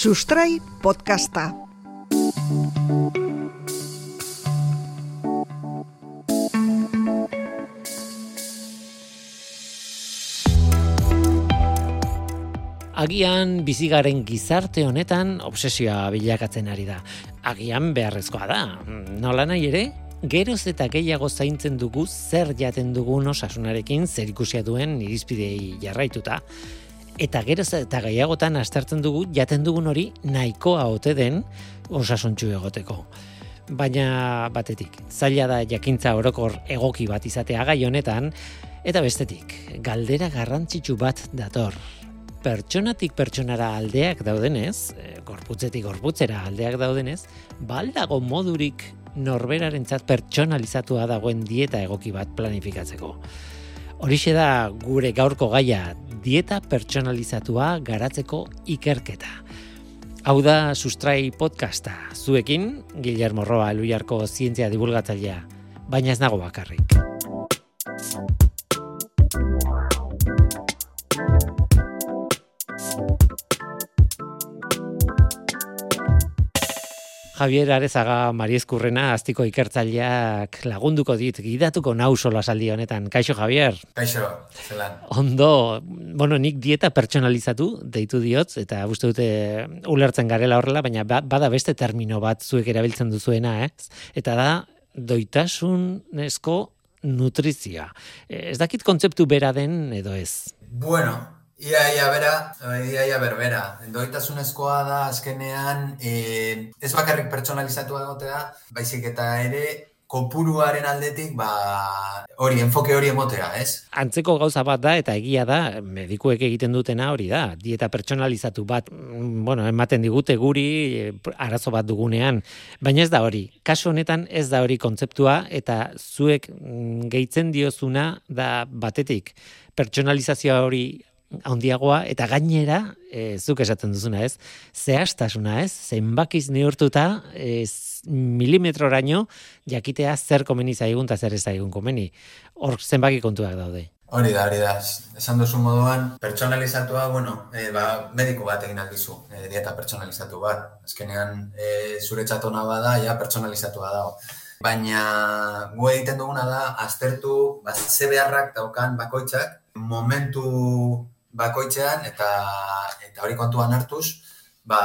Sustrai podcasta. Agian bizigaren gizarte honetan obsesioa bilakatzen ari da. Agian beharrezkoa da. Nola nahi ere, geroz eta gehiago zaintzen dugu zer jaten dugun osasunarekin zer ikusia duen irizpidei jarraituta. Eta geroz eta gehiagotan aztertzen dugu jaten dugun hori nahikoa ote den osasuntxu egoteko. Baina batetik, zaila da jakintza orokor egoki bat izatea gai honetan, eta bestetik, galdera garrantzitsu bat dator pertsonatik pertsonara aldeak daudenez, e, gorputzetik gorputzera aldeak daudenez, baldago modurik norberarentzat pertsonalizatua dagoen dieta egoki bat planifikatzeko. Horixe da gure gaurko gaia, dieta pertsonalizatua garatzeko ikerketa. Hau da Sustrai podcasta, zuekin Guillermo Roa Eluiarko zientzia divulgatzailea, baina ez nago bakarrik. Javier Arezaga Mariezkurrena astiko ikertzaileak lagunduko dit gidatuko nau sola saldi honetan. Kaixo Javier. Kaixo, zelan. Ondo, bueno, nik dieta pertsonalizatu deitu diot eta uste dute ulertzen garela horrela, baina ba, bada beste termino bat zuek erabiltzen duzuena, ez? Eta da doitasunezko nutrizioa. Ez dakit kontzeptu bera den edo ez. Bueno, Ia, ia, bera, ia, ia, berbera. Doitasunezkoa da, azkenean, e, ez bakarrik pertsonalizatu egotea, baizik eta ere, kopuruaren aldetik, ba, hori, enfoke hori emotea, ez? Antzeko gauza bat da, eta egia da, medikuek egiten dutena hori da, dieta pertsonalizatu bat, mm, bueno, ematen digute guri, arazo bat dugunean, baina ez da hori. Kasu honetan ez da hori kontzeptua, eta zuek mm, gehitzen diozuna da batetik, pertsonalizazioa hori handiagoa eta gainera e, zuk esaten duzuna, ez? Zehaztasuna, ez? Zenbakiz neurtuta, ez milimetroraino jakitea zer komeni zaigun eta zer ez zaigun komeni. Hor zenbaki kontuak daude. Hori da, hori da. Esan duzu moduan, pertsonalizatua, bueno, e, ba, mediko bat egin aldizu, e, dieta pertsonalizatu bat. Azkenean, e, zure txatona bada, ja pertsonalizatua dago. Baina, gu egiten duguna da, aztertu, ba, ze beharrak daukan bakoitzak, momentu bakoitzean eta eta hori kontuan hartuz, ba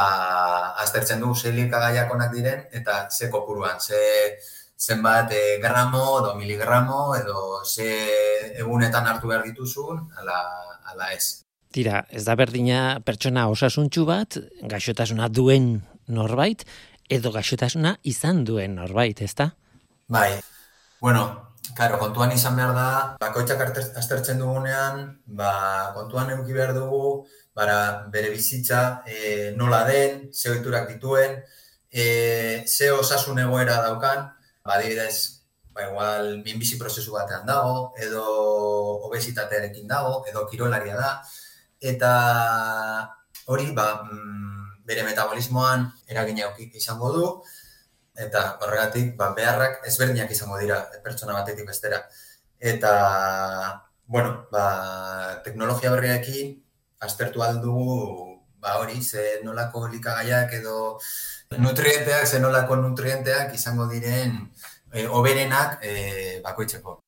aztertzen dugu ze likagaiak onak diren eta ze kopuruan, ze zenbat e, gramo edo miligramo edo ze egunetan hartu behar dituzun, ala, ala ez. Tira, ez da berdina pertsona osasuntxu bat, gaixotasuna duen norbait, edo gaixotasuna izan duen norbait, ezta? Bai, bueno, Karo, kontuan izan behar da, bakoitzak aztertzen dugunean, ba, kontuan eduki behar dugu, bara, bere bizitza e, nola den, ze oiturak dituen, e, ze osasun egoera daukan, ba, dibidez, ba, igual, minbizi prozesu batean dago, edo obesitatearekin dago, edo kirolaria da, eta hori, ba, mm, bere metabolismoan eragina izango du, eta horregatik ba, beharrak ezberdinak izango dira pertsona batetik bestera. Eta, bueno, ba, teknologia berriakin aztertu aldugu ba, hori, ze nolako likagaiak edo nutrienteak, ze nolako nutrienteak izango diren e, oberenak e, bakoitzeko.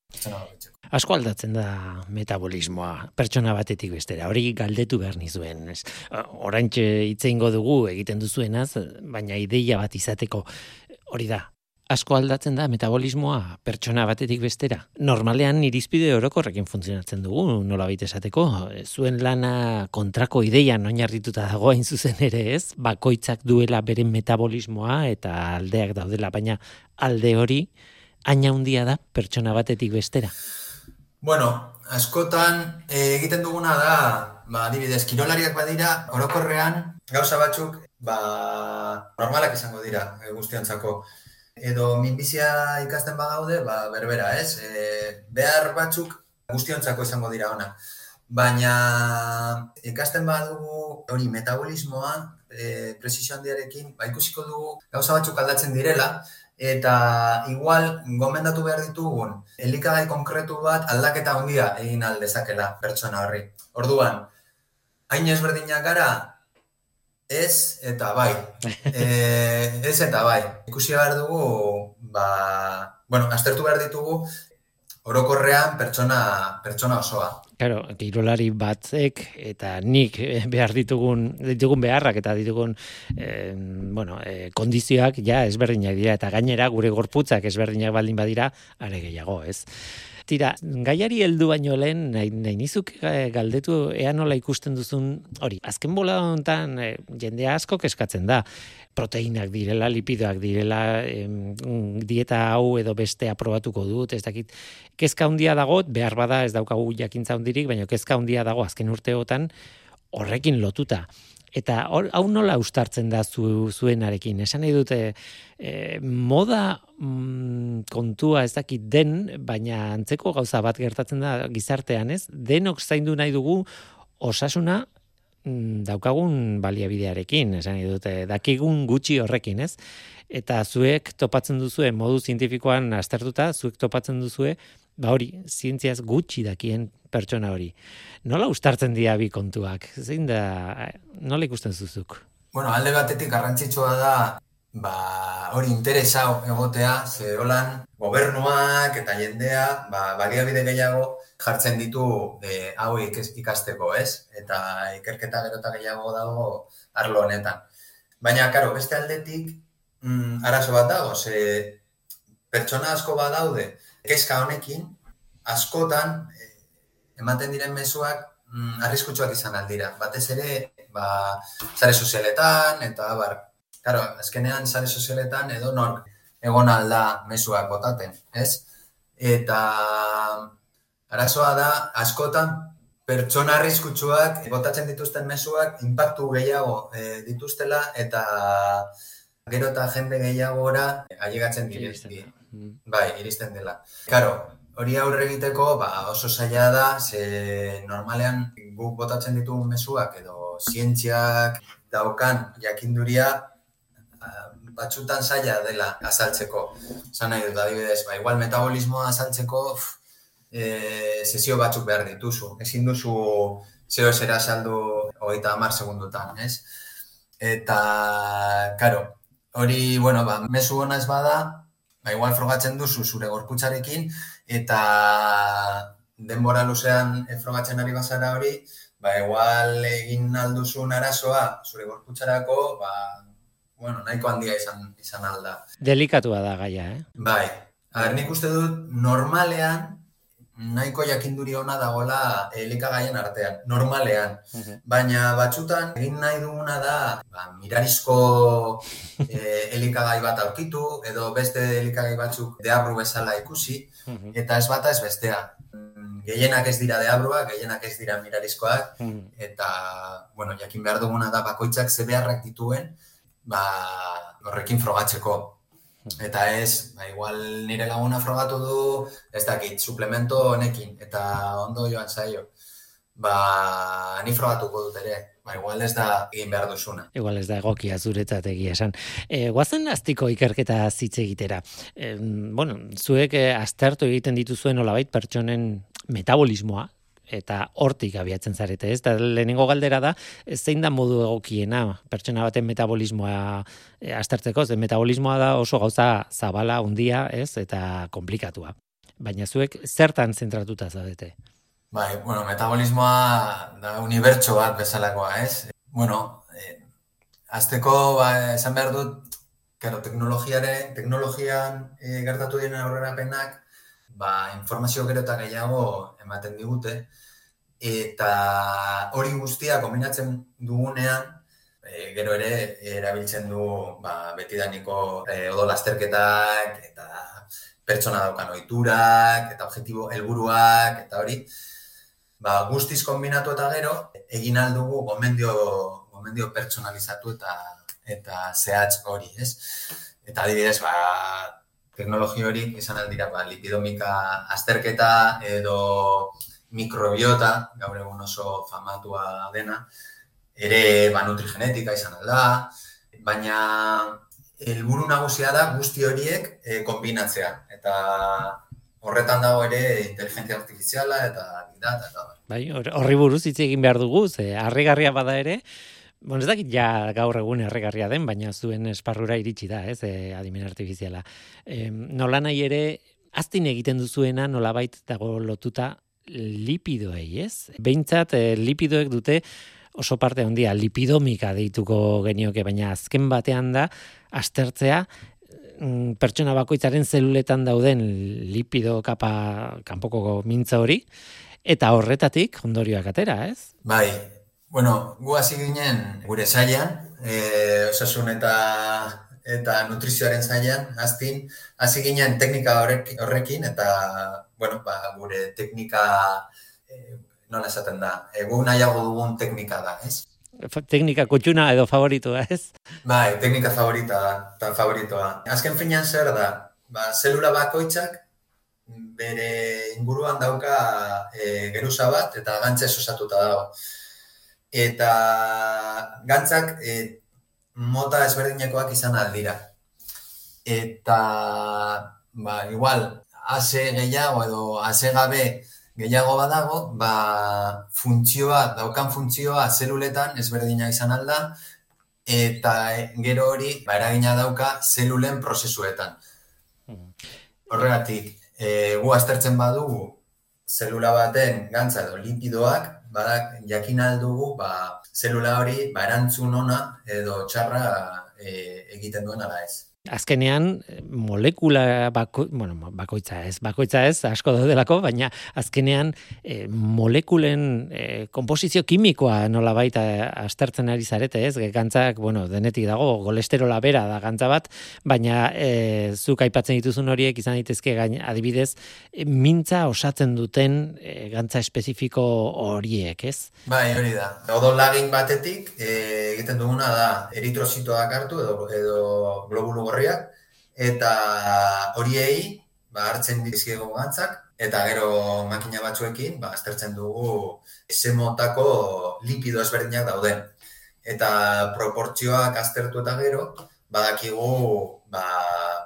Asko aldatzen da metabolismoa pertsona batetik bestera. Hori galdetu behar nizuen. Oraintxe itzeingo dugu egiten duzuenaz, baina ideia bat izateko hori da. Asko aldatzen da metabolismoa pertsona batetik bestera. Normalean irizpide orokorrekin funtzionatzen dugu, nola baita esateko. Zuen lana kontrako ideia oinarrituta dago hain zuzen ere ez, bakoitzak duela bere metabolismoa eta aldeak daudela, baina alde hori aina handia da pertsona batetik bestera. Bueno, askotan e, egiten duguna da, ba, adibidez, kirolariak badira, orokorrean, gauza batzuk ba, normalak izango dira e, guztiontzako. Edo minbizia ikasten bagaude, ba, berbera, ez? E, behar batzuk guztiontzako izango dira ona. Baina ikasten badugu hori metabolismoa, e, presizio handiarekin, ba, ikusiko dugu gauza batzuk aldatzen direla, eta igual gomendatu behar ditugun elikagai konkretu bat aldaketa handia egin aldezakela pertsona horri. Orduan, hain ezberdinak gara, Ez eta bai. E, ez eta bai. Ikusi behar dugu, ba, bueno, aztertu behar ditugu, orokorrean pertsona, pertsona osoa. Claro, kirolari batzek eta nik behar ditugun, ditugun beharrak eta ditugun eh, bueno, eh, kondizioak ja ezberdinak dira eta gainera gure gorputzak ezberdinak baldin badira are gehiago, ez? Tira, gaiari heldu baino lehen, nahi, nahi nizuk eh, galdetu ea nola ikusten duzun, hori, azken bola honetan e, jende asko keskatzen da, proteinak direla, lipidoak direla, em, dieta hau edo beste aprobatuko dut, ez dakit, kezka handia dago, behar bada ez daukagu jakintza handirik, baina kezka handia dago azken urteotan horrekin lotuta. Eta hau nola ustartzen da zu, zuenarekin? Esan nahi dute, e, moda mm, kontua ez dakit den, baina antzeko gauza bat gertatzen da gizartean, ez? Denok zaindu nahi dugu osasuna mm, daukagun baliabidearekin, esan nahi dute, dakigun gutxi horrekin, ez? Eta zuek topatzen duzue, modu zientifikoan aztertuta, zuek topatzen duzue, ba hori, zientziaz gutxi dakien pertsona hori. Nola ustartzen dira bi kontuak? Zein da, nola ikusten zuzuk? Bueno, alde batetik garrantzitsua da, ba, hori interesa egotea, ze holan gobernuak eta jendea, ba, baliabide gehiago jartzen ditu e, hau ikasteko, ez? Eta ikerketa gero eta gehiago dago arlo honetan. Baina, karo, beste aldetik, mm, arazo bat dago, ze pertsona asko badaude, kezka honekin, askotan, ematen diren mezuak mm, arriskutsuak izan aldira. Batez ere, ba, zare sozialetan, eta bar, karo, azkenean zare sozialetan edo nork egon alda mezuak botaten, ez? Eta arazoa da, askotan, pertsona arriskutsuak botatzen dituzten mezuak inpaktu gehiago e, dituztela eta gero eta jende gehiagora ailegatzen direzti. Bai, iristen dela. Karo, hori aurre egiteko ba, oso zaila da, ze normalean guk botatzen ditugun mezuak edo zientziak daukan jakinduria batzutan zaila dela azaltzeko. Zan nahi dut, adibidez, ba, igual metabolismoa azaltzeko e, sesio batzuk behar dituzu. Ezin duzu zeo zera saldu hogeita amar segundutan, ez? Eta, karo, hori, bueno, ba, mesu hona ez bada, ba, igual frogatzen duzu zure gorputzarekin, eta denbora luzean frogatzen ari bazara hori, ba, igual egin alduzun arazoa zure gorputzarako, ba, bueno, nahiko handia izan, izan alda. Delikatua da gaia, eh? Bai, Aber, nik uste dut, normalean, nahiko jakinduri ona dagola elikagaien artean, normalean. Baina batzutan egin nahi duguna da ba, mirarizko e, elikagai bat aurkitu edo beste elikagai batzuk deabru bezala ikusi eta ez bata ez bestea. Gehienak ez dira deabruak, gehienak ez dira mirarizkoak eta bueno, jakin behar duguna da bakoitzak ze beharrak dituen ba, horrekin frogatzeko. Eta ez, ba, igual nire laguna frogatu du, ez dakit, suplemento honekin, eta ondo joan zaio. Ba, ni frogatuko dut ere, ba, igual ez da egin behar duzuna. Igual ez da egokia zuretzat egia esan. E, guazen aztiko ikerketa zitze egitera. E, bueno, zuek e, aztertu egiten dituzuen olabait pertsonen metabolismoa, eta hortik abiatzen zarete, ez? Da lehenengo galdera da, zein da modu egokiena pertsona baten metabolismoa e, aztertzeko, ze metabolismoa da oso gauza zabala, undia, ez? Eta komplikatua. Baina zuek zertan zentratuta zaudete? Bai, bueno, metabolismoa da unibertso bat bezalakoa, ez? Bueno, eh, azteko, ba, esan behar dut, kero, teknologiare, teknologian eh, gertatu diren aurrerapenak, ba, informazio gero eta gehiago ematen digute, eta hori guztia kombinatzen dugunean, e, gero ere erabiltzen du ba, betidaniko e, odolasterketak, eta pertsona daukan ohiturak, eta objektibo helburuak, eta hori, ba, guztiz kombinatu eta gero, egin aldugu gomendio, gomendio pertsonalizatu eta eta zehatz hori, ez? Eta adibidez, ba, teknologi hori izan aldira ba, lipidomika azterketa edo mikrobiota, gaur egun oso famatua dena, ere ba, nutrigenetika izan alda, baina helburu nagusia da guzti horiek e, kombinatzea. Eta horretan dago ere inteligentzia artifiziala eta data eta Bai, horri buruz hitz egin behar dugu, ze harrigarria bada ere, Bueno, ez dakit ja gaur egun erregarria den, baina zuen esparrura iritsi da, ez, e, adimen artifiziala. E, nola nahi ere, aztin egiten duzuena nolabait dago lotuta lipidoei, ez? Beintzat e, lipidoek dute oso parte handia lipidomika deituko genioke, baina azken batean da aztertzea mm, pertsona bakoitzaren zeluletan dauden lipido kapa kanpoko mintza hori eta horretatik ondorioak atera, ez? Bai. Bueno, gu hasi ginen gure sailan, eh osasun eta eta nutrizioaren zailan, aztin, hasi ginen teknika horrekin, eta, bueno, ba, gure teknika, e, nola esaten da, egun nahiago dugun teknika da, ez? Teknika kutxuna edo favoritoa, ez? Bai, teknika favorita da, eta favoritoa. Azken finean zer da, ba, zelula bakoitzak, bere inguruan dauka e, geruza bat, eta gantzez osatuta dago. Eta gantzak, e, mota ezberdinekoak izan aldira. Eta, ba, igual, ase gehiago edo ase gabe gehiago badago, ba, funtzioa, daukan funtzioa zeluletan ezberdina izan alda, eta gero hori, ba, eragina dauka zelulen prozesuetan. Horregatik, e, gu aztertzen badugu, zelula baten gantza edo lipidoak, badak jakin aldugu, ba, zelula hori ba, erantzun ona edo txarra e, egiten duen ala ez. Azkenean, molekula bako, bueno, bakoitza ez, bakoitza ez, asko daudelako, baina azkenean e, molekulen e, komposizio kimikoa nola baita astertzen ari zarete ez, gantzak, bueno, denetik dago, golesterola bera da gantza bat, baina e, zuk aipatzen dituzun horiek izan daitezke gain adibidez, mintza osatzen duten e, gantza espezifiko horiek, ez? Bai, hori da. Odo lagin batetik, e, egiten duguna da, eritrozitoak hartu edo, edo globulu gorriak, eta horiei ba, hartzen dizkiego gantzak, eta gero makina batzuekin ba, aztertzen dugu eze motako lipido ezberdinak dauden. Eta proportzioak aztertu eta gero, badakigu ba,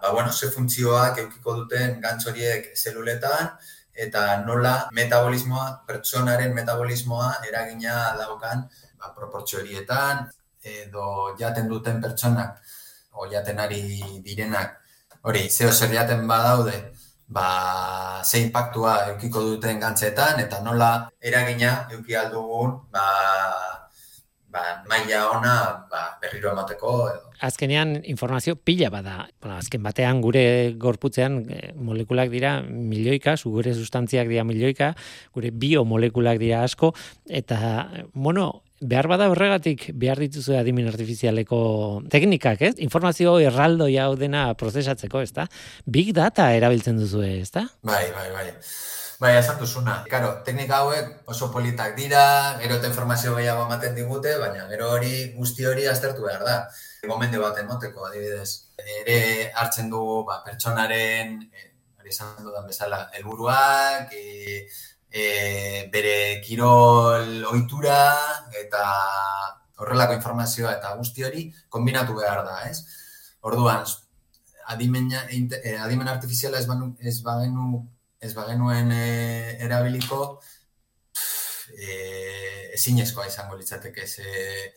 ba, bueno, ze funtzioak eukiko duten gantz horiek zeluletan, eta nola metabolismoa, pertsonaren metabolismoa eragina daukan ba, proportzio horietan, edo jaten duten pertsonak o jaten ari direnak, hori, zeo zer jaten badaude, ba, ze impactua eukiko duten gantzetan, eta nola eragina euki aldugun, ba, ba, maila ona ba, berriro emateko. Edo. Azkenean informazio pila bada. Bueno, azken batean gure gorputzean eh, molekulak dira milioika, gure sustantziak dira milioika, gure biomolekulak dira asko, eta, bueno, behar bada horregatik behar dituzu adimen artifizialeko teknikak, ez? Informazio erraldo jau dena prozesatzeko, ez da? Big data erabiltzen duzu, ez da? Bai, bai, bai. Bai, esan duzuna. Karo, teknika hauek oso politak dira, gero eta informazio gehiago ematen digute, baina gero hori guzti hori aztertu behar da. Gomende bat emoteko, adibidez. Ere hartzen dugu ba, pertsonaren, e, ari esan dudan bezala, helburuak, e, e, bere kirol ohitura eta horrelako informazioa eta guzti hori kombinatu behar da, ez? Orduan, adimen, e, adimen artifiziala ez, banu, ez bagenu ez bagenuen e, erabiliko e, ezinezkoa izango litzateke ze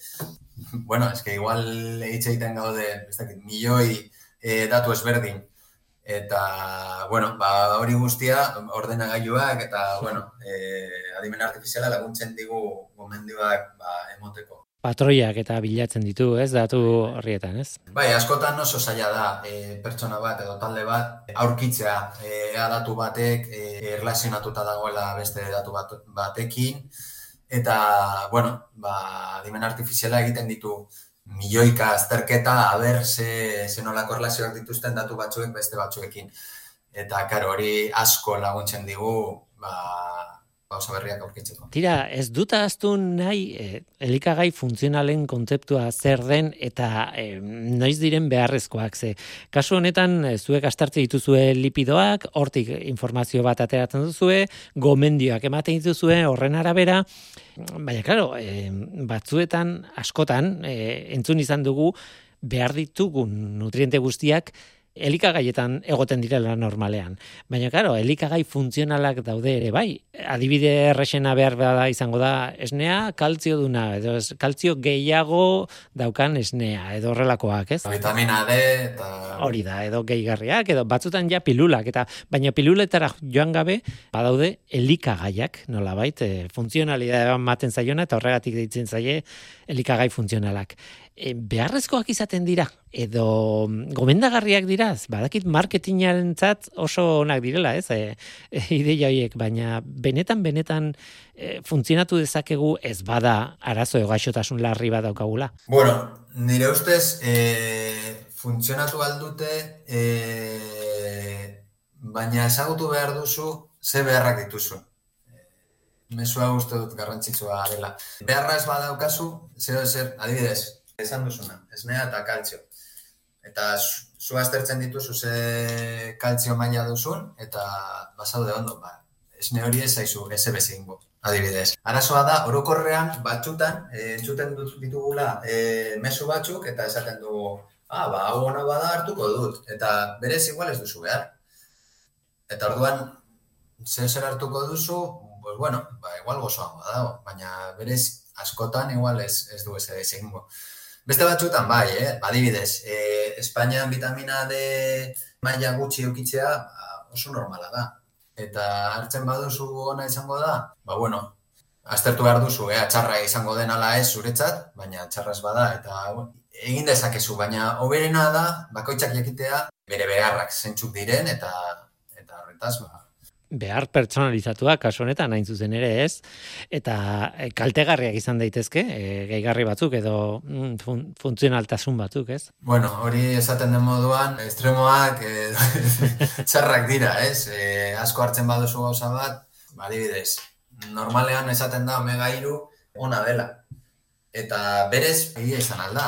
bueno, eske igual hitz egiten gaude, ez dakit, milioi e, datu ezberdin Eta, bueno, ba, hori guztia, ordenagailuak eta, bueno, e, adimen artifiziala laguntzen digu gomendioak ba, emoteko. Patroiak eta bilatzen ditu, ez, datu horrietan, ez? Bai, askotan oso zaila da, e, pertsona bat edo talde bat, aurkitzea e, datu batek e, erlazionatuta dagoela beste datu bat, batekin, eta, bueno, ba, adimen artifiziala egiten ditu milioika azterketa, haber ze, ze nolako erlazioak dituzten datu batzuek beste batzuekin. Eta, karo, hori asko laguntzen digu, ba, gauza berriak aurkitzeko. Tira, ez dut aztu nahi eh, elikagai funtzionalen kontzeptua zer den eta eh, noiz diren beharrezkoak ze. Kasu honetan, eh, zuek astartze dituzue lipidoak, hortik informazio bat ateratzen duzue, gomendioak ematen dituzue, horren arabera, baina, klaro, eh, batzuetan, askotan, eh, entzun izan dugu, behar ditugun nutriente guztiak elikagaietan egoten direla normalean. Baina, karo, elikagai funtzionalak daude ere, bai, adibide errexena behar da izango da esnea, kaltzio duna, edo ez, kaltzio gehiago daukan esnea, edo horrelakoak, ez? Vitamina D, eta... Hori da, edo gehigarriak, edo batzutan ja pilulak, eta baina piluletara joan gabe, badaude elikagaiak, nola bait, e, funtzionalidade maten zaiona, eta horregatik deitzen zaie elikagai funtzionalak beharrezkoak izaten dira edo gomendagarriak dira badakit marketingarentzat oso onak direla ez e, e, ideia horiek baina benetan benetan e, funtzionatu dezakegu ez bada arazo egaixotasun larri bat daukagula bueno nire ustez e, funtzionatu aldute e, baina ezagutu behar duzu ze beharrak dituzu mesua uste dut garrantzitsua dela. Beharra ez badaukazu, zer, zer, adibidez, esan duzuna, esnea eta kaltzio. Eta zu aztertzen dituzu ze kaltzio maila duzun, eta basaude ondo, ba, esne hori ez zaizu, ez ingo, adibidez. Arazoa da, orokorrean, batzutan, e, entzuten dut ditugula e, mesu batzuk, eta esaten dugu, ah, ba, hau ona bada hartuko dut, eta berez igual ez duzu behar. Eta orduan, zer zer hartuko duzu, pues bueno, ba, igual gozoa dago, baina berez askotan igual ez, ez du ez egingo. Beste batzuetan bai, eh? Badibidez, eh, Espainian vitamina D maila gutxi eukitzea ba, oso normala da. Eta hartzen baduzu ona izango da, ba bueno, aztertu behar duzu, eh? txarra izango den ala ez zuretzat, baina txarraz bada, eta egin dezakezu, baina oberena da, bakoitzak jakitea, bere beharrak zentzuk diren, eta eta horretaz, ba, behar pertsonalizatua kasu honetan hain zuzen ere ez eta e, kaltegarriak izan daitezke e, gehigarri batzuk edo mm, fun, funtzionaltasun batzuk ez? Bueno, hori esaten den moduan estremoak e, txarrak dira ez? E, asko hartzen baduzu gauza bat badibidez normalean esaten da omega iru ona dela. Eta berez egia izan alda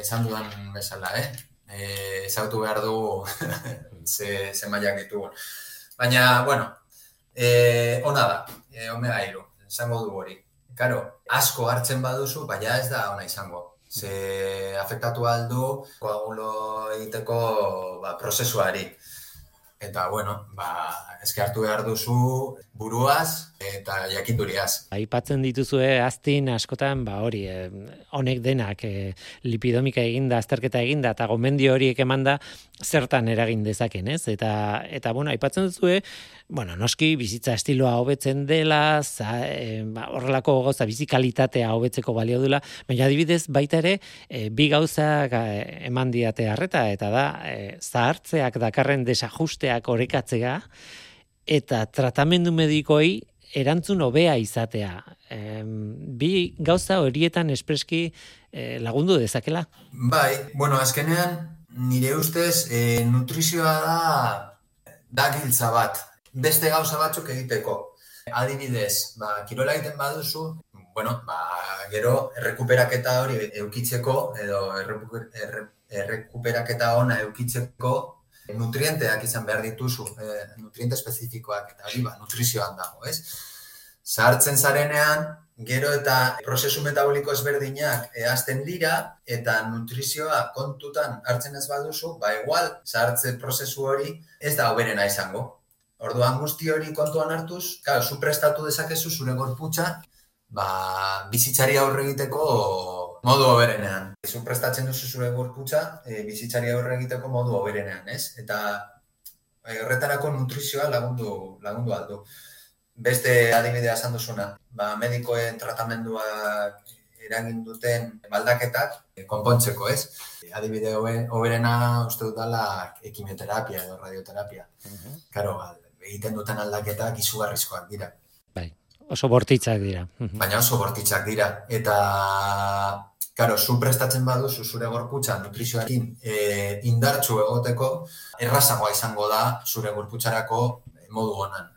esan dudan bezala eh? E, behar du ze, ze mailak ditugu. Baina, bueno, e, ona da, e, omega iru, izango du hori. Karo, asko hartzen baduzu, baina ez da ona izango. Ze afektatu aldu, koagulo egiteko ba, prozesuari. Eta, bueno, ba, eskartu behar duzu buruaz eta jakinduriaz. Aipatzen dituzue aztin askotan, ba hori, eh, honek denak eh, lipidomika eginda, azterketa eginda eta gomendio horiek emanda zertan eragin dezaken, ez? Eta eta bueno, aipatzen duzue, bueno, noski bizitza estiloa hobetzen dela, za, eh, ba, horrelako gauza bizi kalitatea hobetzeko balio dula, baina adibidez baita ere eh, bi gauza eh, eman diate harreta eta da eh, zahartzeak dakarren desajusteak orekatzea eta tratamendu medikoi erantzun hobea izatea. E, bi gauza horietan espreski e, lagundu dezakela? Bai, bueno, azkenean nire ustez e, nutrizioa da da giltza bat. Beste gauza batzuk egiteko. Adibidez, ba, kirola egiten baduzu, bueno, ba, gero errekuperaketa hori eukitzeko edo errekuperaketa ona eukitzeko nutrienteak izan behar dituzu, e, nutriente espezifikoak eta hori ba, nutrizioan dago, ez? Zahartzen zarenean, gero eta prozesu metaboliko ezberdinak ehazten dira eta nutrizioa kontutan hartzen ez baduzu, ba igual zahartze prozesu hori ez da oberena izango. Orduan guzti hori kontuan hartuz, claro, zu prestatu dezakezu zure gorputza, ba, bizitzari aurre egiteko modu oberenean. Zu prestatzen duzu zure gorputza, e, bizitzari aurre egiteko modu oberenean, ez? Eta e, horretarako nutrizioa lagundu, lagundu aldu. Beste adibidea esan duzuna, ba, medikoen tratamenduak eragin duten baldaketak e, konpontzeko, ez? Adibide oberena uste dut dala ekimioterapia edo radioterapia. Uh Karo, egiten duten aldaketak izugarrizkoak dira. Bai, oso bortitzak dira. Baina oso bortitzak dira. Eta Karo, zu prestatzen baduzu zure gorputza nutrizioarekin e, indartsu egoteko, errazagoa izango da zure gorputzarako modu honan,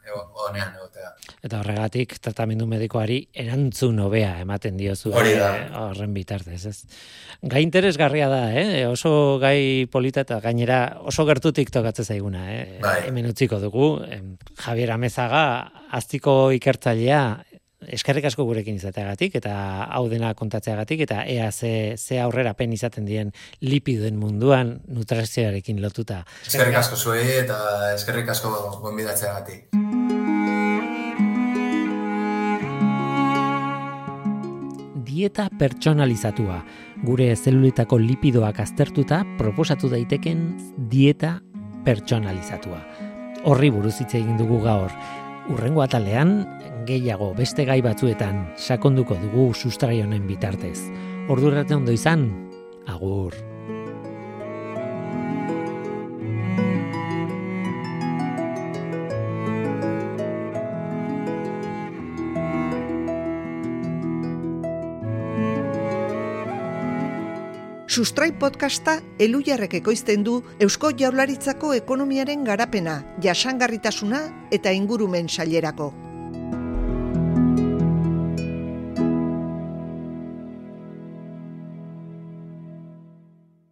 honean egotea. Eta horregatik, tratamendu medikoari erantzun hobea ematen diozu Hori da. Eh, horren bitartez, ez? Gai interesgarria da, eh? oso gai polita eta gainera oso gertutik tokatzen zaiguna. Eh? Bai. Hemen utziko dugu, Javier Amezaga, aztiko ikertzailea, eskerrik asko gurekin izateagatik eta hau dena kontatzeagatik eta ea ze, ze aurrera pen izaten dien lipidoen munduan nutrazioarekin lotuta. Eskerrik asko zuei eta eskerrik asko gonbidatzeagatik. Dieta pertsonalizatua. Gure zelulitako lipidoak aztertuta proposatu daiteken dieta pertsonalizatua. Horri buruz hitz egin dugu gaur. Urrengo atalean, gehiago beste gai batzuetan sakonduko dugu sustrai honen bitartez. Ordurarte ondo izan, agur. Sustrai podcasta elujarrek ekoizten du Eusko Jaurlaritzako ekonomiaren garapena, jasangarritasuna eta ingurumen sailerako.